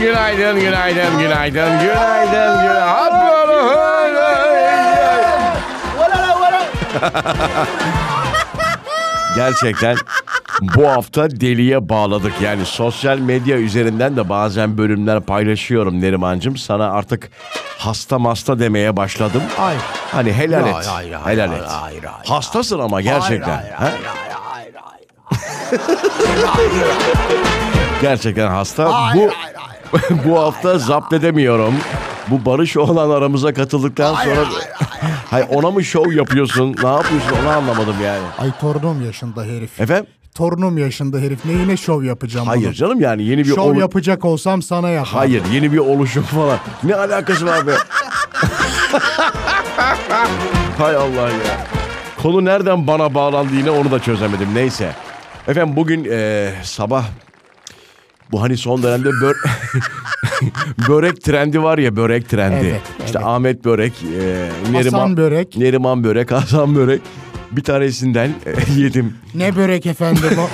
günaydın, günaydın, günaydın, günaydın, günaydın, Gerçekten bu hafta deliye bağladık. Yani sosyal medya üzerinden de bazen bölümler paylaşıyorum Nerimancığım. Sana artık hasta masta demeye başladım. Hayır. Hani helal Hayır, et. hayır, hayır, helal hayır, et. hayır, hayır. Hastasın ama gerçekten. Hayır, hayır, hayır, hayır, hayır. Gerçekten hasta. Hayır, bu hayır, hayır. bu hafta zapt edemiyorum. Bu Barış olan aramıza katıldıktan Hayır, sonra hayır, Hayır ona mı şov yapıyorsun? Ne yapıyorsun? Onu anlamadım yani. Ay torunum yaşında herif. Efendim? Torunum yaşında herif. Neyine şov yapacağım Hayır bunun? canım yani yeni bir Şov olu- yapacak olsam sana yaparım. Hayır yeni bir oluşum falan. Ne alakası var be? Hay Allah ya. Konu nereden bana bağlandı yine onu da çözemedim. Neyse. Efendim bugün eee, sabah bu hani son dönemde bör... börek trendi var ya börek trendi. Evet, işte evet. Ahmet Börek, eee, Hasan Börek. Neriman Börek, Hasan Börek. Bir tanesinden e, yedim. Ne börek efendim o?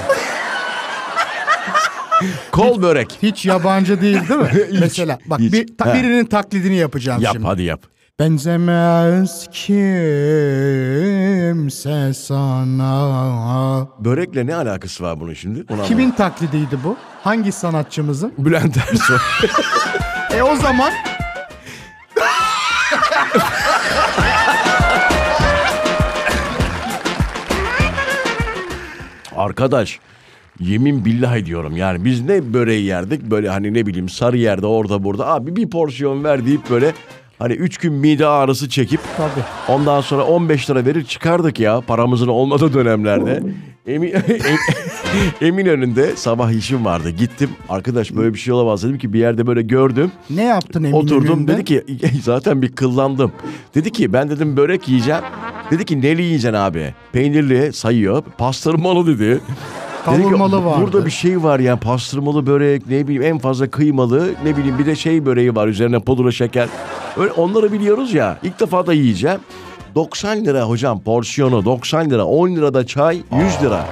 Kol börek. Hiç yabancı değil değil mi? Mesela bak hiç. bir, ta- birinin taklidini yapacağım Yap şimdi. hadi yap. Benzemez kimse sana. Börekle ne alakası var bunun şimdi? Onu Kimin taklidiydi bu? Hangi sanatçımızın? anlamadım. Bülent Ersoy. E o zaman Arkadaş yemin billah ediyorum yani biz ne böreği yerdik böyle hani ne bileyim sarı yerde orada burada abi bir porsiyon ver deyip böyle hani üç gün mide ağrısı çekip tabii. ondan sonra 15 lira verir çıkardık ya paramızın olmadığı dönemlerde. Emin, emin önünde sabah işim vardı gittim arkadaş böyle bir şey olamaz dedim ki bir yerde böyle gördüm. Ne yaptın Emin Oturdum önünde? dedi ki zaten bir kıllandım. Dedi ki ben dedim börek yiyeceğim. Dedi ki neli yiyeceksin abi? Peynirli sayıyor. Pastırmalı dedi. Kavurmalı vardı. Burada bir şey var ya pastırmalı börek ne bileyim en fazla kıymalı ne bileyim bir de şey böreği var üzerine pudra şeker. Öyle onları biliyoruz ya ilk defa da yiyeceğim. 90 lira hocam porsiyonu 90 lira 10 lira da çay 100 lira.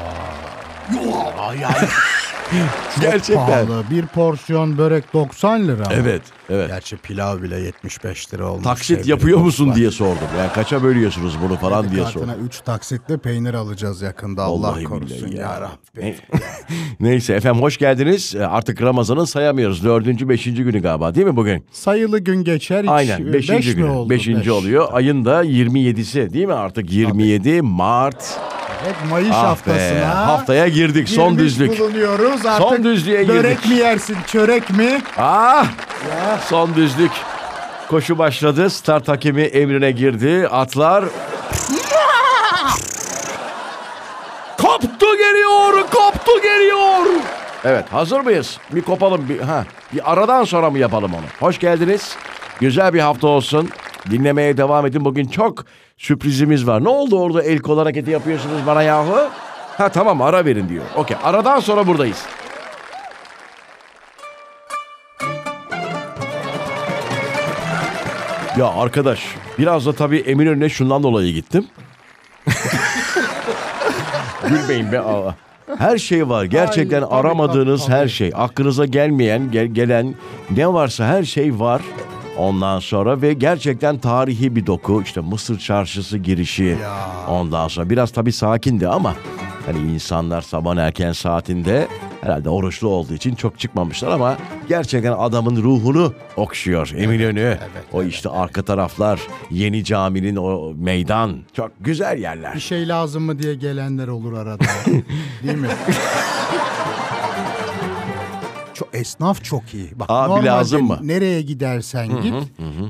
Aa, yani Gerçekten. pahalı. Bir porsiyon börek 90 lira. Evet evet. Gerçi pilav bile 75 lira olmuş. Taksit sevgili yapıyor musun dostlar. diye sordum. Yani kaça bölüyorsunuz bunu falan diye sordum. Kartına 3 taksitle peynir alacağız yakında Allah Vallahi korusun billahi ya, ya. Rabbi. Neyse efendim hoş geldiniz. Ee, Artık Ramazan'ı sayamıyoruz. Dördüncü, beşinci günü galiba değil mi bugün? Sayılı gün geçer. Hiç, Aynen beşinci beş mi günü. oldu? Beşinci Beş. oluyor. Ayın da 27'si değil mi artık? 27 Mart. Evet Mayıs Ah be, haftasına. haftaya girdik. Son düzlük. bulunuyoruz. Artık Son düzlüğe girdik. Börek mi yersin çörek mi? Ah! Son düzlük. Koşu başladı. Start hakemi emrine girdi. Atlar Koptu geliyor, koptu geliyor. Evet, hazır mıyız? Bir kopalım, bir ha, bir aradan sonra mı yapalım onu? Hoş geldiniz. Güzel bir hafta olsun. Dinlemeye devam edin. Bugün çok sürprizimiz var. Ne oldu orada el kol hareketi yapıyorsunuz bana yahu? Ha tamam ara verin diyor. Okey, aradan sonra buradayız. Ya arkadaş, biraz da tabii Eminönü'ne şundan dolayı gittim. Gülmeyin be Allah. Her şey var. Gerçekten Ay, tabii, aramadığınız tabii, her tabii. şey. Aklınıza gelmeyen, gel- gelen ne varsa her şey var. Ondan sonra ve gerçekten tarihi bir doku. İşte Mısır Çarşısı girişi. Ondan sonra biraz tabii sakindi ama hani insanlar sabah erken saatinde herhalde oruçlu olduğu için çok çıkmamışlar ama gerçekten adamın ruhunu okşuyor Eminönü. o işte arka taraflar, yeni caminin o meydan. Çok güzel yerler. Bir şey lazım mı diye gelenler olur arada. Değil mi? Çok, esnaf çok iyi. Bak, Abi normalde lazım mı? Nereye gidersen git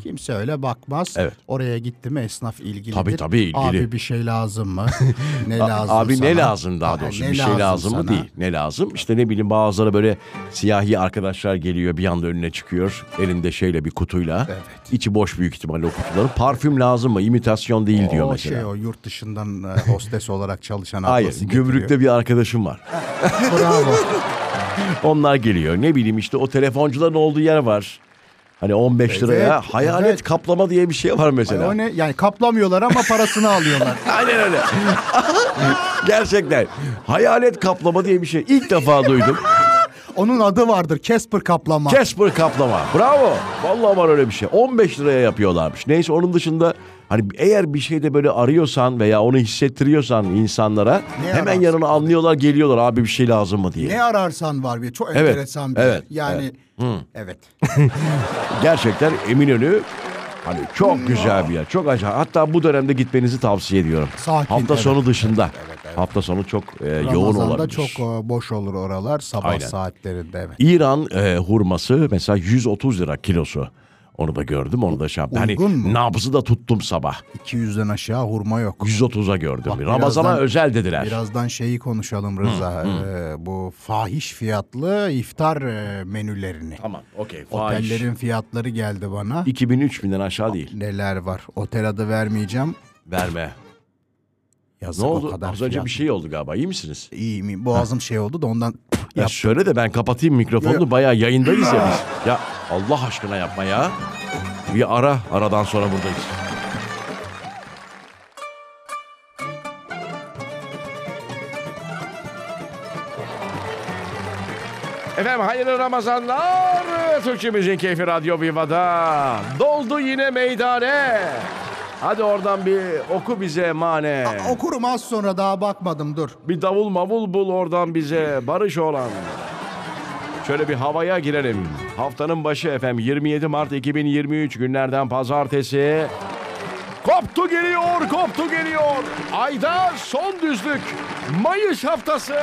kimse öyle bakmaz. Evet. Oraya gitti mi esnaf ilgilidir. Tabii, tabii, ilgili. Abi bir şey lazım mı? ne lazım Abi sana? ne lazım daha Ha, doğrusu ne bir şey lazım mı sana? değil. Ne lazım? İşte ne bileyim bazıları böyle siyahi arkadaşlar geliyor bir anda önüne çıkıyor. Elinde şeyle bir kutuyla. Evet. İçi boş büyük ihtimalle o kutuların. Parfüm lazım mı? İmitasyon değil diyor o mesela. şey o yurt dışından e, hostes olarak çalışan Hayır, ablası gümrükte bir arkadaşım var. Bravo. Onlar geliyor. Ne bileyim işte o telefoncuların olduğu yer var. Hani 15 liraya Evet, hayalet evet. kaplama diye bir şey var mesela. o ne? Yani kaplamıyorlar ama parasını alıyorlar. Aynen öyle. Gerçekten. Hayalet kaplama diye bir şey. İlk defa duydum. Onun adı vardır. Casper kaplama. Casper kaplama. Bravo. Vallahi var öyle bir şey. 15 liraya yapıyorlarmış. Neyse onun dışında hani eğer bir şeyde böyle arıyorsan veya onu hissettiriyorsan insanlara Ne hemen ararsın? yanına anlıyorlar geliyorlar abi bir şey lazım mı diye. ne ararsan var bir çok Evet, enteresan bir evet, yani evet. Gerçekten Eminönü hani çok güzel bir yer. Çok acayip. Hatta bu dönemde gitmenizi tavsiye ediyorum. Sakin, Hafta evet, sonu dışında. evet, evet. Hafta sonu çok e, yoğun Ramazan'da olabilir. çok e, boş olur oralar sabah Aynen. saatlerinde evet. İran e, hurması mesela 130 lira kilosu. Onu da gördüm, onu da şey yaptım. Hani Uygun mu? nabzı da tuttum sabah. 200'den aşağı hurma yok. 130'a gördüm. Bak, Ramazana birazdan- özel dediler. Birazdan şeyi konuşalım Rıza. Ee, bu fahiş fiyatlı iftar e, menülerini. Tamam, okey. Fahiş. Otellerin fiyatları geldi bana. 2000-3000'den aşağı değil. Neler var? Otel adı vermeyeceğim. Verme. Yazık Ne o oldu? kadar Az önce bir şey oldu galiba. İyi misiniz? İyi mi? Boğazım şey oldu da ondan Ya yap. söyle de ben kapatayım mikrofonu. Yok, yok. Bayağı yayındayız ya biz. Ya Allah aşkına yapma ya. Bir ara. Aradan sonra buradayız. Efendim hayırlı Ramazanlar. Türkçemizin keyfi Radyo Viva'da. Doldu yine meydane. Hadi oradan bir oku bize mane. Okurum az sonra daha bakmadım dur. Bir davul mavul bul oradan bize barış olan. Şöyle bir havaya girelim. Haftanın başı efendim 27 Mart 2023 günlerden pazartesi. Koptu geliyor, koptu geliyor. Ayda son düzlük. Mayıs haftası.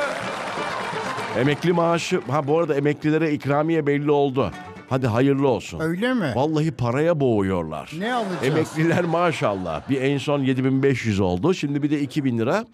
Emekli maaşı, ha bu arada emeklilere ikramiye belli oldu. Hadi hayırlı olsun. Öyle mi? Vallahi paraya boğuyorlar. Ne alacağız? Emekliler maşallah. Bir en son 7500 oldu. Şimdi bir de 2000 lira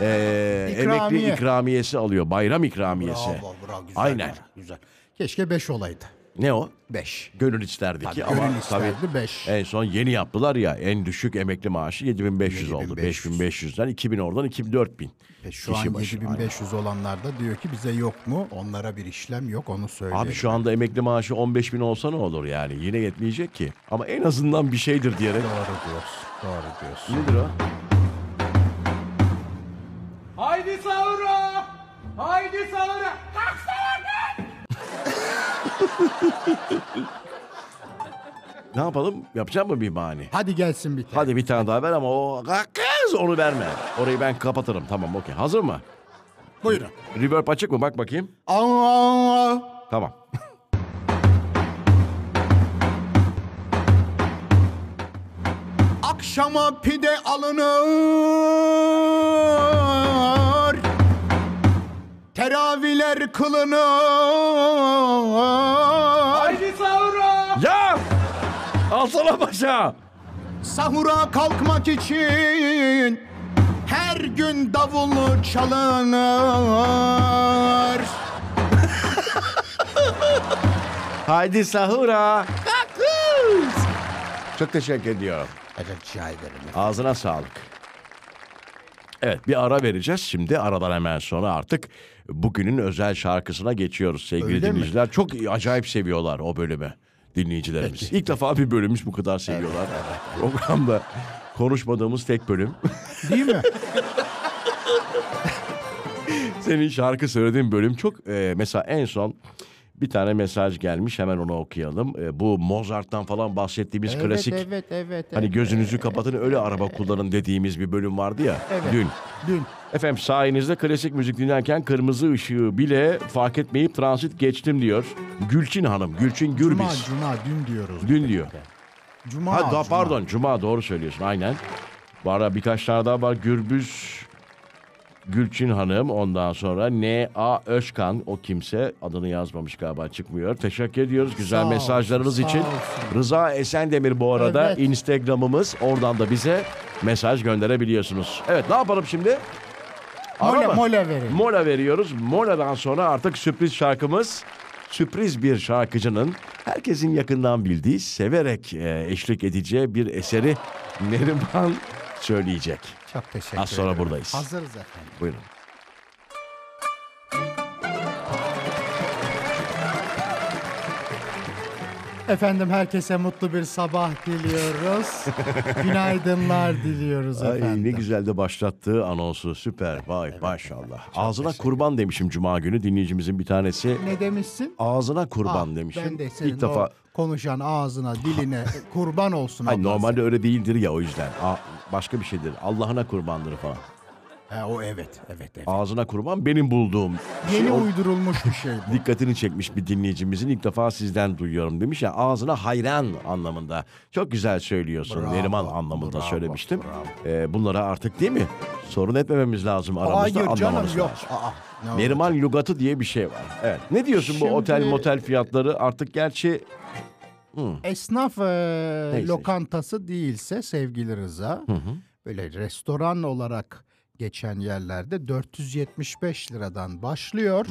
eee, İkramiye. emekli ikramiyesi alıyor. Bayram ikramiyesi. Bravo, bravo, güzel. Aynen. Güzel. Keşke 5 olaydı. Ne o? 5. Gönül isterdi ki ama Gönül tabii isterdi 5. en son yeni yaptılar ya en düşük emekli maaşı 7500 oldu. 7500. 5500'den 2000 oradan 2000 4000. E, Şu Kişi an başı, 7500 olanlar da diyor ki bize yok mu? Onlara bir işlem yok onu söyleyeyim. Abi şu anda emekli maaşı 15 bin olsa ne olur yani yine yetmeyecek ki. Ama en azından bir şeydir diyerek. Doğru diyorsun. Doğru diyorsun. Nedir o? Haydi sahura! Haydi sahura! Ne yapalım? Yapacak mı bir mani? Hadi gelsin bir tane. Hadi bir tane daha ver ama o kız onu verme. Orayı ben kapatırım. Tamam okey. Hazır mı? Buyurun. Reverb açık mı? Bak bakayım. Tamam. akşama pide alınır. Teravihler kılınır. Haydi sahura! Ya! Alsana başa. Sahura kalkmak için her gün davul çalınır. Haydi sahura. Kız. Çok teşekkür ediyorum. Rica ederim. Ağzına sağlık. Evet bir ara vereceğiz. Şimdi aradan hemen sonra artık bugünün özel şarkısına geçiyoruz sevgili Öyle mi? dinleyiciler. Çok acayip seviyorlar o bölümü dinleyicilerimiz. İlk defa bir bölümümüz bu kadar seviyorlar. Programda konuşmadığımız tek bölüm. Değil mi? Senin şarkı söylediğin bölüm çok e, mesela en son bir tane mesaj gelmiş hemen onu okuyalım. E, bu Mozart'tan falan bahsettiğimiz klasik Evet, evet, hani evet. gözünüzü kapatın öyle araba kullanın dediğimiz bir bölüm vardı ya dün. Dün. Efendim sayenizde klasik müzik dinlerken kırmızı ışığı bile fark etmeyip transit geçtim diyor. Gülçin Hanım, Gülçin Cuma, Gürbüz. cuma dün diyoruz. Dün diyor. Cuma, Ha da, cuma. pardon Cuma doğru söylüyorsun aynen. Arada birkaç tane daha var. Gürbüz Gülçin Hanım ondan sonra N.A. Özkan o kimse adını yazmamış galiba çıkmıyor. Teşekkür ediyoruz güzel Sağ olsun, mesajlarınız sağ için. olsun. Rıza Esendemir bu arada Evet. Instagram'ımız oradan da bize mesaj gönderebiliyorsunuz. Evet ne yapalım şimdi? Ara Mola, mı? mola verelim. Mola veriyoruz. Moladan sonra artık sürpriz şarkımız sürpriz bir şarkıcının herkesin yakından bildiği, severek e, eşlik edeceği bir eseri Neriman söyleyecek. Çok teşekkür Az sonra ederim. buradayız. Hazırız efendim. Buyurun. Efendim herkese mutlu bir sabah diliyoruz. Günaydınlar diliyoruz Ay efendim. ne güzel de başlattığı anonsu süper. Vay maşallah. Ağzına kurban demişim cuma günü dinleyicimizin bir tanesi. Ne demişsin? Ağzına kurban Ah, demişim. Ben de senin İlk defa konuşan ağzına, diline kurban olsun. Ay, Allah normalde öyle değildir ya o yüzden. Aa, başka bir şeydir. Allah'ına kurbandır falan. He, o evet, evet, evet. Ağzına kurban benim bulduğum. Yeni şey, uydurulmuş bir şey bu. dikkatini çekmiş bir dinleyicimizin ilk defa sizden duyuyorum demiş ya ağzına hayran anlamında. Çok güzel söylüyorsun. Bravo, Neriman anlamında bravo, söylemiştim. bravo. Ee, bunlara artık değil mi? Sorun etmememiz lazım aramızda Hayır canım anlamamız yok. lazım. Aa? Neriman lugatı diye bir şey var. Evet. Ne diyorsun Şimdi- bu otel motel fiyatları artık gerçi Esnaf e, Neyse. lokantası değilse sevgili Rıza, böyle restoran olarak geçen yerlerde 475 liradan başlıyor.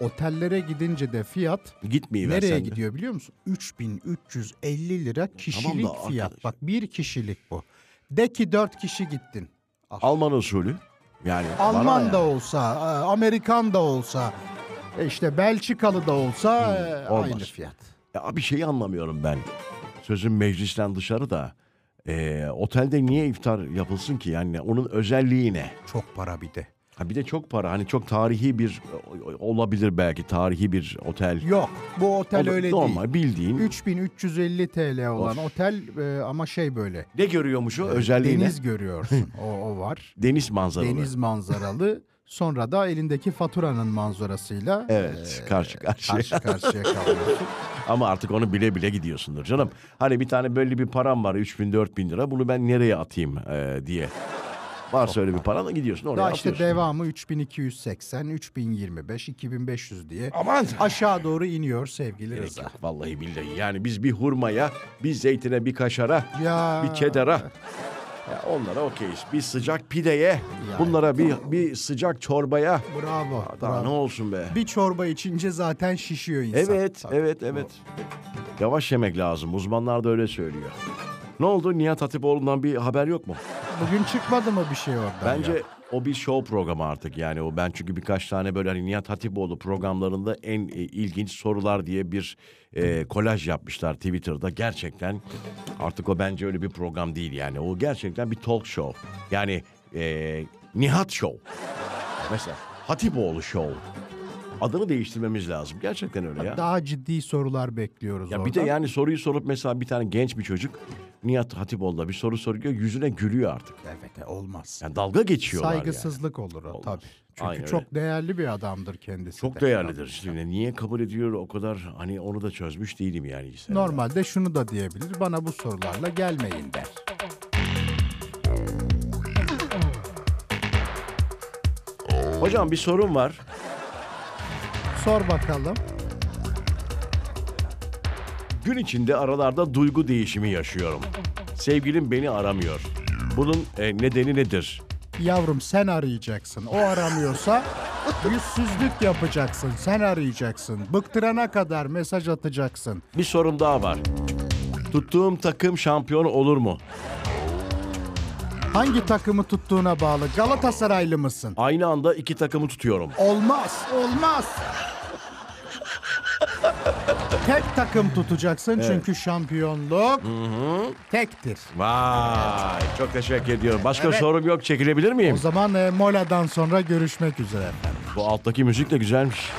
Otellere gidince de fiyat gitmeyi nereye gidiyor biliyor musun? 3350 lira kişilik da fiyat. arkadaş. Bak bir kişilik bu. De ki 4 kişi gittin. Alman usulü. Yani Alman ya. da olsa, Amerikan da olsa, e, işte Belçikalı da olsa olmaz. aynı fiyat. Ya bir şeyi anlamıyorum ben. Sözüm meclisten dışarı da. Ee, otelde niye iftar yapılsın ki? Yani onun özelliği ne? Çok para bir de. Ha bir de çok para. Hani çok tarihi bir olabilir belki tarihi bir otel. Yok bu otel O da öyle normal değil. bildiğin. 3350 TL olan Of. otel e, ama şey böyle. Ne görüyormuş o özelliği Deniz ne? görüyorsun. o, o var. Deniz manzaralı. Deniz manzaralı. Sonra da elindeki faturanın manzarasıyla Evet karşı karşıya. karşı karşıya kalıyorsun. Ama artık onu bile bile gidiyorsundur canım. Hani bir tane belli bir param var 3000 4000 lira bunu ben nereye atayım e, diye. Varsa öyle bir paran da gidiyorsun oraya Daha işte atıyorsun. devamı 3280, 3025, 2500 diye Aman aşağı doğru iniyor sevgili Gerek Rıza. yok vallahi billahi. Yani biz bir hurmaya, bir zeytine, bir kaşara, Ya. bir çedara. Ya onlara okeyiz. Bir sıcak pideye, bunlara bir bir sıcak çorbaya. Bravo. Daha bravo. ne olsun be. Bir çorba içince zaten şişiyor insan. Evet, Tabii. evet, evet. Yavaş yemek lazım. Uzmanlar da öyle söylüyor. Ne oldu? Nihat Hatipoğlu'ndan bir haber yok mu? Bugün çıkmadı mı bir şey oradan Bence ya? O bir show programı artık. Yani o ben çünkü birkaç tane böyle hani Nihat Hatipoğlu programlarında en e, ilginç sorular diye bir e, kolaj yapmışlar Twitter'da. Gerçekten artık o bence öyle bir program değil yani. O gerçekten bir talk show. Yani e, Nihat Show. Mesela Hatipoğlu Show. Adını değiştirmemiz lazım. Gerçekten öyle ya. Daha ciddi sorular bekliyoruz Ya orada. bir de yani soruyu sorup mesela bir tane genç bir çocuk Nihat Hatipoğlu'na bir soru soruyor yüzüne gülüyor artık. Evet e, olmaz. Yani dalga geçiyorlar yani. Saygısızlık olur o Olmaz. tabii. Çünkü Aynen çok öyle. değerli bir adamdır kendisi. Çok de. değerlidir. Şimdi niye kabul ediyor o kadar hani onu da çözmüş değilim yani. Sen. Normalde şunu da diyebilir. Bana bu sorularla gelmeyin der. Hocam bir sorun var. Sor bakalım. Gün içinde aralarda duygu değişimi yaşıyorum. Sevgilim beni aramıyor. Bunun e, nedeni nedir? Yavrum sen arayacaksın. O aramıyorsa yüzsüzlük yapacaksın. Sen arayacaksın. Bıktırana kadar mesaj atacaksın. Bir sorum daha var. Tuttuğum takım şampiyon olur mu? Hangi takımı tuttuğuna bağlı. Galatasaraylı mısın? Aynı anda iki takımı tutuyorum. Olmaz, olmaz. Tek takım tutacaksın çünkü şampiyonluk tektir. Vay çok teşekkür ediyorum. Başka Evet. sorum yok çekilebilir miyim? O zaman e, moladan sonra görüşmek üzere efendim. Bu alttaki müzik de güzelmiş.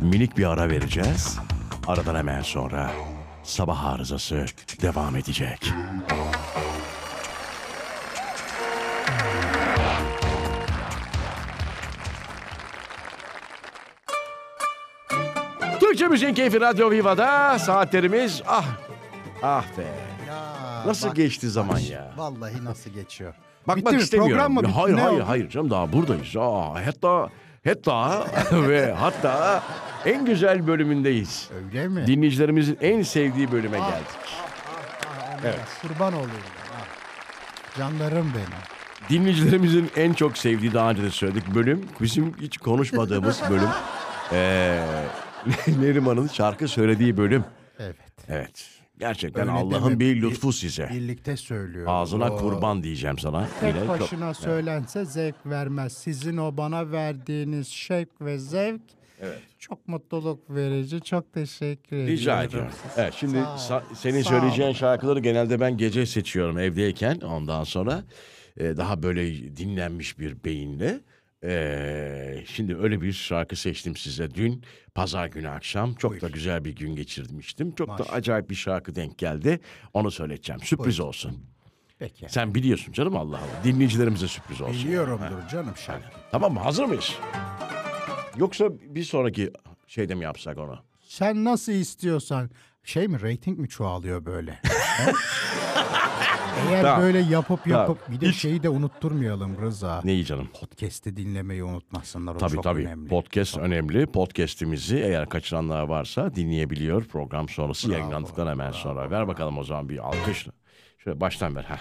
Minik bir ara vereceğiz. Aradan hemen sonra sabah arızası devam edecek. Müziğin Keyfi Radyo Viva'da saatlerimiz ah ah be. Ya, Nasıl geçti zaman ya? Vallahi nasıl geçiyor. Bakmak Bitti mi? istemiyorum. Program mı bitti? Hayır Ne hayır oldu? hayır canım daha buradayız. Aa, hatta hatta ve hatta en güzel bölümündeyiz. Öyle mi? Dinleyicilerimizin en sevdiği bölüme geldik. evet. Kurban olayım. Ha. Canlarım benim. Dinleyicilerimizin en çok sevdiği daha önce de söyledik bölüm. Bizim hiç konuşmadığımız bölüm. Ee, Neriman'ın şarkı söylediği bölüm. Evet. Evet. Gerçekten Öyle Allah'ın deme. bir lütfu size. Birlikte söylüyorum. Ağzına O kurban diyeceğim sana. Tek Yine çok- başına söylense zevk vermez. Sizin o bana verdiğiniz şevk ve zevk Evet. Çok mutluluk verici. Çok teşekkür ediyorum. Rica ediyorum. Evet şimdi Sağ ol. sa- senin Sağ söyleyeceğin ol. şarkıları genelde ben gece seçiyorum evdeyken. Ondan sonra e, daha böyle dinlenmiş bir beyinle. E, şimdi öyle bir şarkı seçtim size dün pazar günü akşam. Çok da güzel bir gün geçirmiştim. Çok da Maşallah. acayip bir şarkı denk geldi. Onu söyleyeceğim. Sürpriz olsun. Peki. Sen biliyorsun canım Allah Allah. Dinleyicilerimize sürpriz olsun. Biliyorumdur canım şarkı. Tamam mı? Hazır mıyız? Yoksa bir sonraki şeyde mi yapsak onu? Sen nasıl istiyorsan. Şey mi reyting mi çoğalıyor böyle? Eğer Tamam. böyle yapıp Tamam. yapıp bir de Hiç- şeyi de unutturmayalım Rıza. Neyi canım? Podcast'i dinlemeyi unutmasınlar o Tabii çok tabii. önemli. Podcast önemli. Podcast'imizi eğer kaçıranlar varsa dinleyebiliyor program sonrası yayınlandıktan hemen sonra. Ver bakalım o zaman bir alkışla. Şöyle baştan ver. ha.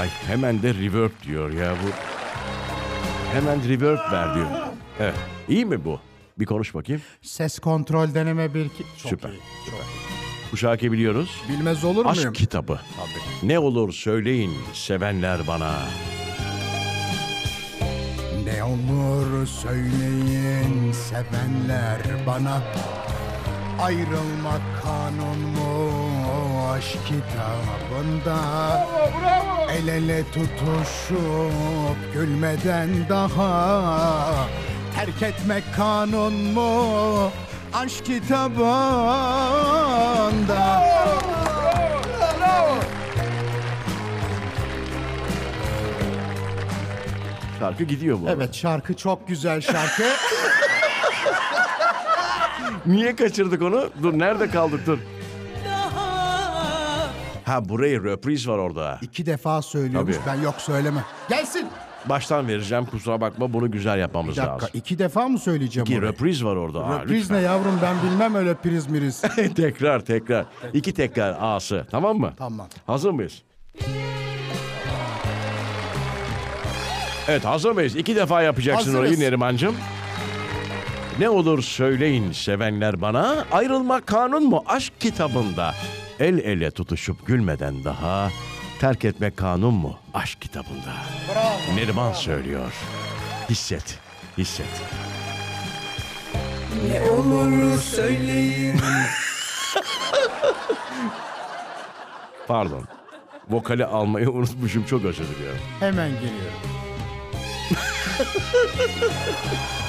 Ay hemen de reverb diyor ya bu. Hemen reverb ver diyor. Evet. İyi mi bu? Bir konuş bakayım. Ses kontrol deneme bir iki. Çok Süper. iyi, çok iyi. Bu şarkıyı biliyoruz. Bilmez olur muyum? Aşk kitabı. Tabii. Ne olur söyleyin sevenler bana. Ne olur söyleyin sevenler bana Ayrılmak kanun mu aşk kitabında El ele tutuşup gülmeden daha Terk etmek kanun mu aşk kitabında Şarkı gidiyor bu. arada. Evet şarkı çok güzel şarkı Niye kaçırdık onu? Dur nerede kaldık dur. Ha burayı röpriz var orada. İki defa söylüyormuş Tabii. ben yok söyleme Gelsin Baştan vereceğim kusura bakma bunu güzel Bir yapmamız dakika lazım. iki defa mı söyleyeceğim İki orayı? röpriz var orada. Aa, lütfen. ne yavrum ben bilmem öyle priz miriz. tekrar tekrar. İki tekrar A'sı tamam mı? Tamam. Hazır mıyız? Evet hazır mıyız? İki defa yapacaksın Hazırız. orayı Nerimancığım. Ne olur söyleyin sevenler bana ayrılmak kanun mu aşk kitabında el ele tutuşup gülmeden daha terk etmek kanun mu? Aşk kitabında. Neriman söylüyor. Hisset hisset. Ne olur söyleyin. pardon. Vokali almayı unutmuşum. Çok özür diliyorum. Hemen geliyorum.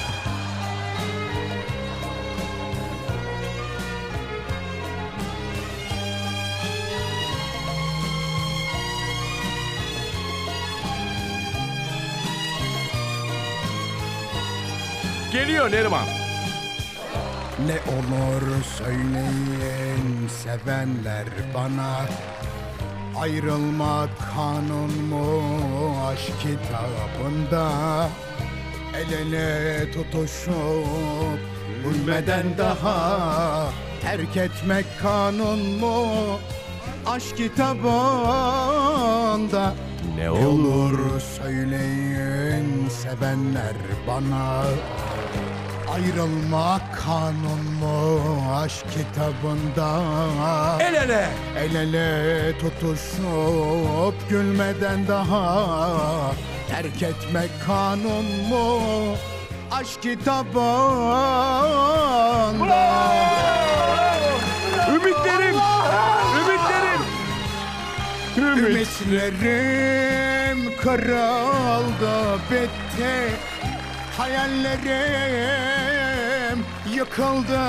geliyor Neriman. Ne olur söyleyin sevenler bana. Ayrılmak kanun mu aşk kitabında? El ele tutuşup Gülmeden daha Terk etmek kanun mu aşk kitabında? Ne olur söyleyin sevenler bana Ayrılmak kanun mu aşk kitabında? El ele. El ele tutuşup gülmeden daha Terk etmek kanun mu aşk kitabında? Ümitlerim! Ümitlerim! Ümit. Ümitlerim! Kırıldı bitti Hayallerim yıkıldı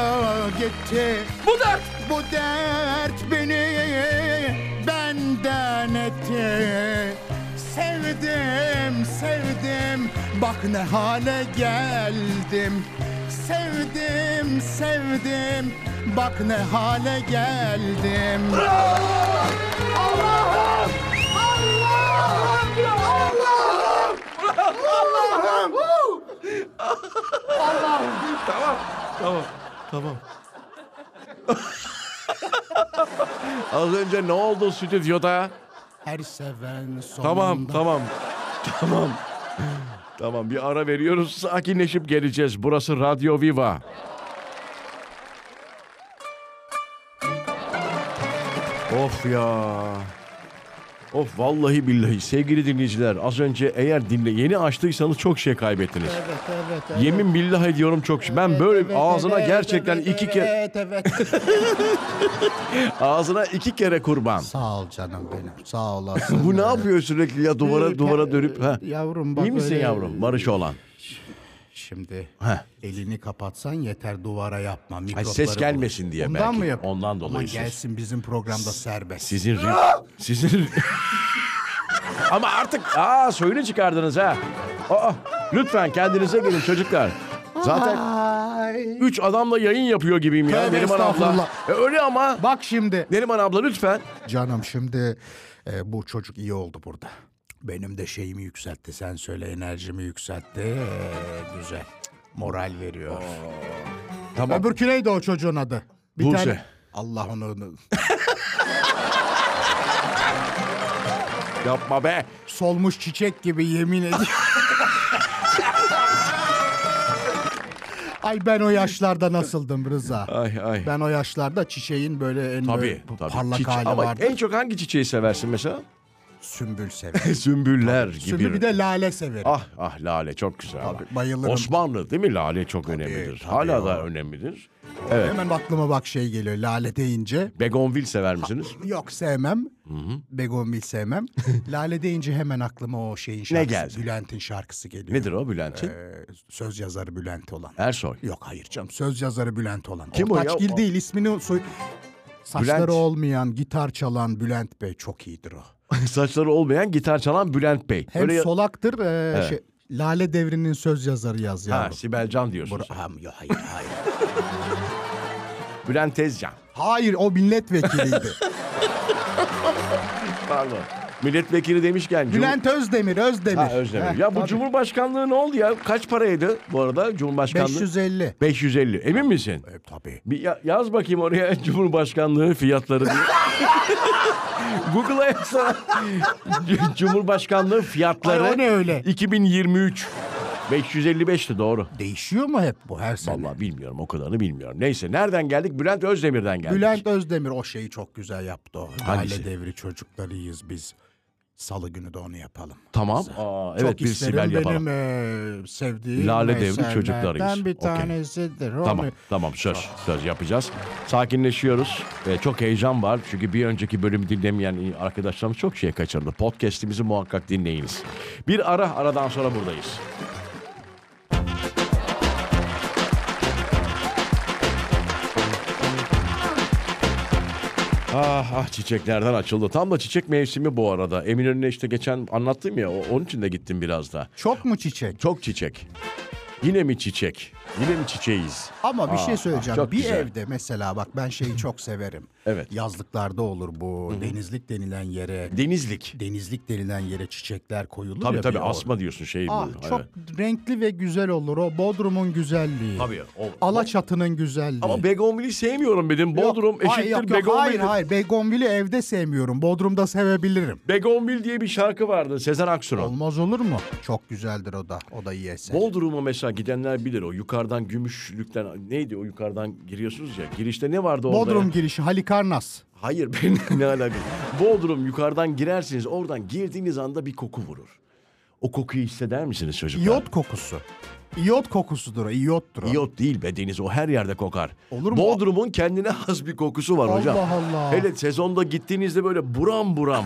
gitti. Bu dert. Bu dert beni benden etti. Sevdim, sevdim, bak ne hale geldim. Sevdim, sevdim, bak ne hale geldim Tamam, tamam. Az önce ne oldu stüdyoda? Her seven sonunda Tamam, tamam. Tamam. Tamam, bir ara veriyoruz. Sakinleşip geleceğiz. Burası Radyo Viva. Of ya. Of vallahi billahi sevgili dinleyiciler az önce eğer dinle yeni açtıysanız çok şey kaybettiniz. Evet evet. evet. Yemin billah ediyorum çok şey. Ben böyle evet, ağzına evet, gerçekten evet, iki kere Evet evet. ağzına iki kere kurban. Sağ ol canım benim. Sağ olasın. Bu ne yapıyor sürekli ya duvara duvara dönüp ha. Yavrum bak İyi misin öyle- yavrum? Barış olan. Şimdi Heh. elini kapatsan yeter duvara yapma. Ay, mikropları ses bulur. gelmesin diye Ondan belki. mı yap? Ondan dolayı Aman ses. gelsin bizim programda serbest. Sizin ri- sizin Ama artık aa soyunu çıkardınız ha. Aa, lütfen kendinize gelin çocuklar. Zaten Ay. üç adamla yayın yapıyor gibiyim ya Tövbe Neriman abla. estağfurullah. E, öyle ama. Bak şimdi. Neriman abla lütfen. Canım şimdi e, bu çocuk iyi oldu burada. Benim de şeyimi yükseltti. Sen söyle enerjimi yükseltti. E, güzel. Moral veriyor. Tamam. Öbürkü neydi o çocuğun adı? Bir Buse. tane. Allah onu... onu- Yapma be. Solmuş çiçek gibi yemin ediyorum. Ay ben o yaşlarda nasıldım Rıza? Ay ay. Ben o yaşlarda çiçeğin böyle en Tabii, böyle tabii. parlak Çiçe- hali Ama vardı. en çok hangi çiçeği seversin mesela? Sümbül severim. Sümbüller gibi. Sümbül bir de lale severim. Ah ah lale çok güzel. Tabii, bayılırım. Osmanlı değil mi lale çok önemlidir. tabii Hala o. da önemlidir. Evet. Hemen aklıma bak şey geliyor lale deyince. Begonvil sever misiniz? Yok sevmem. Begonvil sevmem. lale deyince hemen aklıma o şeyin şarkısı. geldi? Bülent'in şarkısı geliyor. Nedir o Bülent'in? Ee, söz yazarı Bülent olan. Ersoy. Yok hayır canım söz yazarı Bülent olan. Kim o ya? Ortaçgil O- değil ismini soy... Saçları Bülent. olmayan gitar çalan Bülent Bey çok iyidir o. Saçları olmayan gitar çalan Bülent Bey. Hem Öyle- solaktır e, şey, Lale Devri'nin söz yazarı yaz Ha, yavrum. Sibel Can diyorsun. Sen. Ha, yok, hayır hayır. Bülent Tezcan. hayır o milletvekiliydi. Pardon. Milletvekili demişken. Bülent Özdemir Özdemir. Ha, Özdemir. Heh, ya bu tabii. Cumhurbaşkanlığı ne oldu ya? Kaç paraydı bu arada Cumhurbaşkanlığı? 550. 550. Emin misin? E, tabii. Bir ya- yaz bakayım oraya Cumhurbaşkanlığı fiyatları diye. Google'a yazsana. Cumhurbaşkanlığı fiyatları. Ay, o ne öyle? 2023. 555'ti doğru. Değişiyor mu hep bu her sene? Vallahi bilmiyorum o kadarını bilmiyorum. Neyse nereden geldik? Bülent Özdemir'den geldik. Bülent Özdemir o şeyi çok güzel yaptı o. Hangisi? Lale devri çocuklarıyız biz. Salı günü de onu yapalım. Tamam. Aa, evet çok bir Sibel yapalım. benim eee, sevdiğim Lale devri çocuklarıyız. bir Okey. tanesidir. Onu- Tamam tamam söz söz yapacağız. Sakinleşiyoruz. Ve çok heyecan var. Çünkü bir önceki bölümü dinlemeyen arkadaşlarımız çok şey kaçırdı. Podcast'imizi muhakkak dinleyiniz. Bir ara aradan sonra buradayız. Ah ah çiçeklerden açıldı. Tam da çiçek mevsimi bu arada. Eminönü'ne işte geçen anlattım ya o- onun için de gittim biraz da. Çok mu çiçek? Çok çiçek. Yine mi çiçek? Yine mi çiçeğiz? Ama bir Aa, şey söyleyeceğim. çok bir güzel. evde mesela bak ben şeyi çok severim. Evet. Yazlıklarda olur bu denizlik denilen yere. Denizlik. denizlik denilen yere çiçekler koyulur Tabii ya. tabii bir or- asma diyorsun şey Ah bu. çok Evet. renkli ve güzel olur o Bodrum'un güzelliği. Tabii. O, Alaçatı'nın güzelliği. Ama Begonvil'i sevmiyorum dedim. Yok, Bodrum hayır, eşittir yok, yok, Begonvil. Hayır hayır Begonvil'i evde sevmiyorum. Bodrum'da sevebilirim. Begonvil diye bir şarkı vardı Sezen Aksu'nun. Olmaz olur mu? Çok güzeldir o da. O da iyi eser. Bodrum'a mesela gidenler bilir o yukarıdan gümüşlükten neydi o yukarıdan giriyorsunuz ya girişte ne vardı orada? Bodrum ya? girişi Halikarnas. Hayır benim ne alakası? Bodrum yukarıdan girersiniz oradan girdiğiniz anda bir koku vurur. O kokuyu hisseder misiniz çocuklar? İyot kokusu. İyot kokusudur o. İyottur o. İyot değil be deniz o her yerde kokar. Olur mu? Bodrum'un kendine has bir kokusu var hocam. Allah Allah. Hele sezonda gittiğinizde böyle buram buram.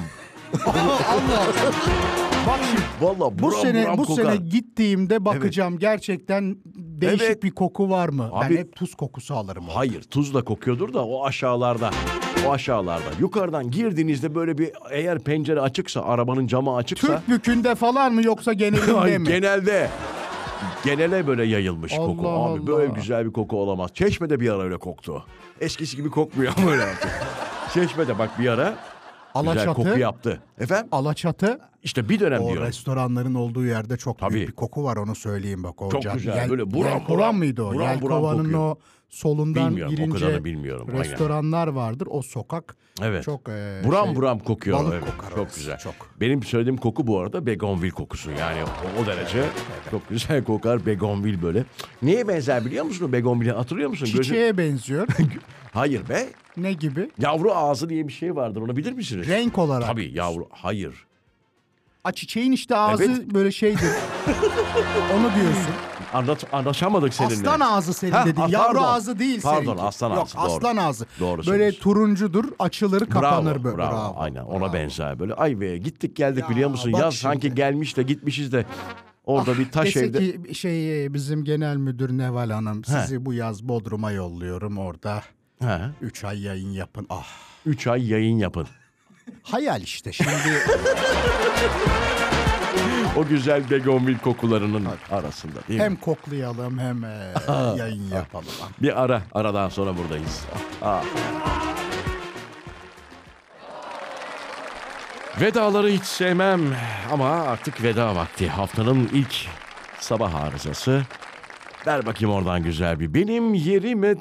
Bak şimdi Valla buram bu sene buram bu kokar. sene gittiğimde bakacağım gerçekten değişik Evet. bir koku var mı? Abi- ben hep tuz kokusu alırım. orada. Hayır tuzla kokuyordur da o aşağılarda. O aşağılarda. Yukarıdan girdiğinizde böyle bir eğer pencere açıksa arabanın camı açıksa. Türk bükünde falan mı yoksa genelinde mi? genelde. Genele böyle yayılmış Allah koku. Abi Allah. böyle güzel bir koku olamaz. Çeşmede bir ara öyle koktu. Eskisi gibi kokmuyor ama öyle artık. Çeşmede bak bir ara güzel Alaçatı. koku yaptı. Efendim? Alaçatı İşte bir dönem O diyorum. restoranların olduğu yerde çok Tabii. büyük bir koku var onu söyleyeyim bak o Çok ocak. güzel, böyle buram Yelkovan buram, mıydı o? buram buram Yelkovanın kokuyor. o solundan Bilmiyorum, o girince kadarını bilmiyorum, aynen. restoranlar vardır. O sokak Evet. çok e, buram şey, buram kokuyor. balık evet. kokar Çok orası, güzel. çok. Benim söylediğim koku bu arada begonvil kokusu. Yani o, o derece çok güzel kokar begonvil böyle. Neye benzer biliyor musun o begonvili hatırlıyor musun? Gözün- çiçeğe benziyor. Hayır be. ne gibi? Yavru ağzı diye bir şey vardır onu bilir misiniz? Renk olarak. Tabii yavru. Hayır. A çiçeğin işte ağzı Evet. böyle şeydir. Onu diyorsun. Anlat, anlaşamadık seninle. Aslan ağzı senin Ha, dedin. a- Yavru pardon. ağzı değil Pardon, seninki. aslan Yok, ağzı, doğru. aslan ağzı. Doğru Böyle söylüyorsun. turuncudur, açılır, kapanır bravo, böyle. bravo, Aynen ona bravo. benzer böyle. Ay be gittik geldik Ya, biliyor musun? bak Yaz şimdi. sanki gelmiş de gitmişiz de orada bir taş Dese evde. ki şey e, bizim genel müdür Neval Hanım sizi bu yaz Bodrum'a yolluyorum orada. Ha, 3 ay yayın yapın. Ah. üç ay yayın yapın. Hayal işte şimdi. O güzel begonvil kokularının arasında değil mi? hem koklayalım hem e, yayın yapalım. Bir ara, aradan sonra buradayız. Ah. Vedaları hiç sevmem ama artık veda vakti. Haftanın ilk sabah arızası. Ver bakayım oradan güzel bir benim yerime.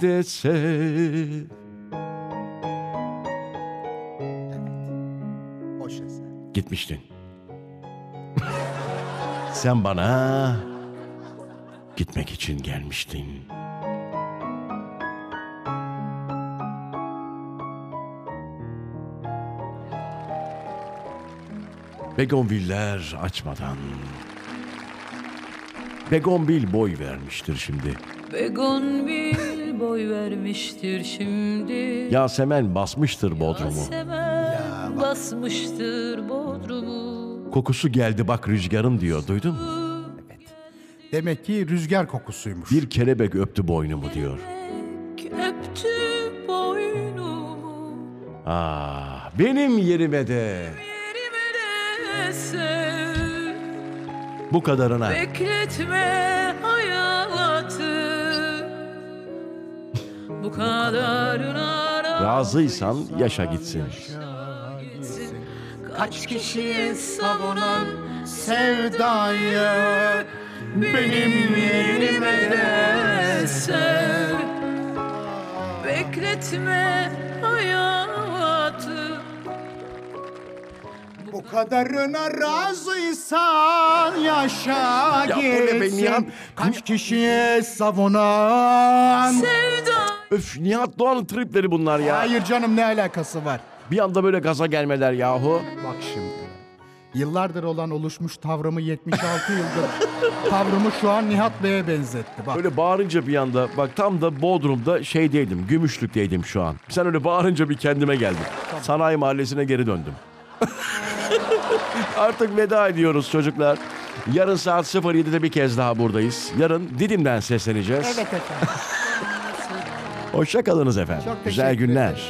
Hoş eser. Gitmiştin. Sen bana gitmek için gelmiştin. Begonviller açmadan. Begonvil boy vermiştir şimdi. Begonvil boy vermiştir şimdi. Yasemen basmıştır Bodrum'u. Yasemen basmıştır Bodrum'u. Kokusu geldi bak rüzgarın diyor. Duydun mu? Demek ki rüzgar kokusuymuş. Bir kelebek öptü boynumu diyor. Öptü boynumu. Ah, benim yerime de Yerime de sev. bu kadarına. Bekletme hayatı. Bu kadarına Razıysan yaşa gitsin. Kaç kişi savunan sevdayı benim yerime de sev. Bekletme hayatı. Bu kadarına razıysan yaşa Ya gitsin. Kaç kişiye savunan. Sevda Öf Nihat Doğan'ın tripleri bunlar ya. Hayır canım ne alakası var? Bir anda böyle gaza gelmeler yahu. Bak şimdi. Yıllardır olan oluşmuş tavrımı 76 yıldır tavrımı şu an Nihat Bey'e benzetti. Bak Böyle bağırınca bir anda bak tam da Bodrum'da şeydeydim, Gümüşlük'teydim şu an. Sen öyle bağırınca bir kendime geldim. Sanayi mahallesine geri döndüm. Artık veda ediyoruz çocuklar. Yarın saat 07'de bir kez daha buradayız. Yarın Didim'den sesleneceğiz. evet efendim. Hoşça kalınız efendim. Çok Güzel günler. ederim.